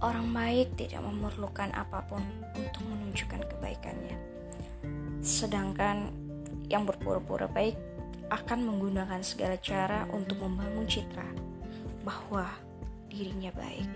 Orang baik tidak memerlukan apa pun untuk menunjukkan kebaikannya. Sedangkan yang berpura-pura baik akan menggunakan segala cara untuk membangun citra bahwa dirinya baik.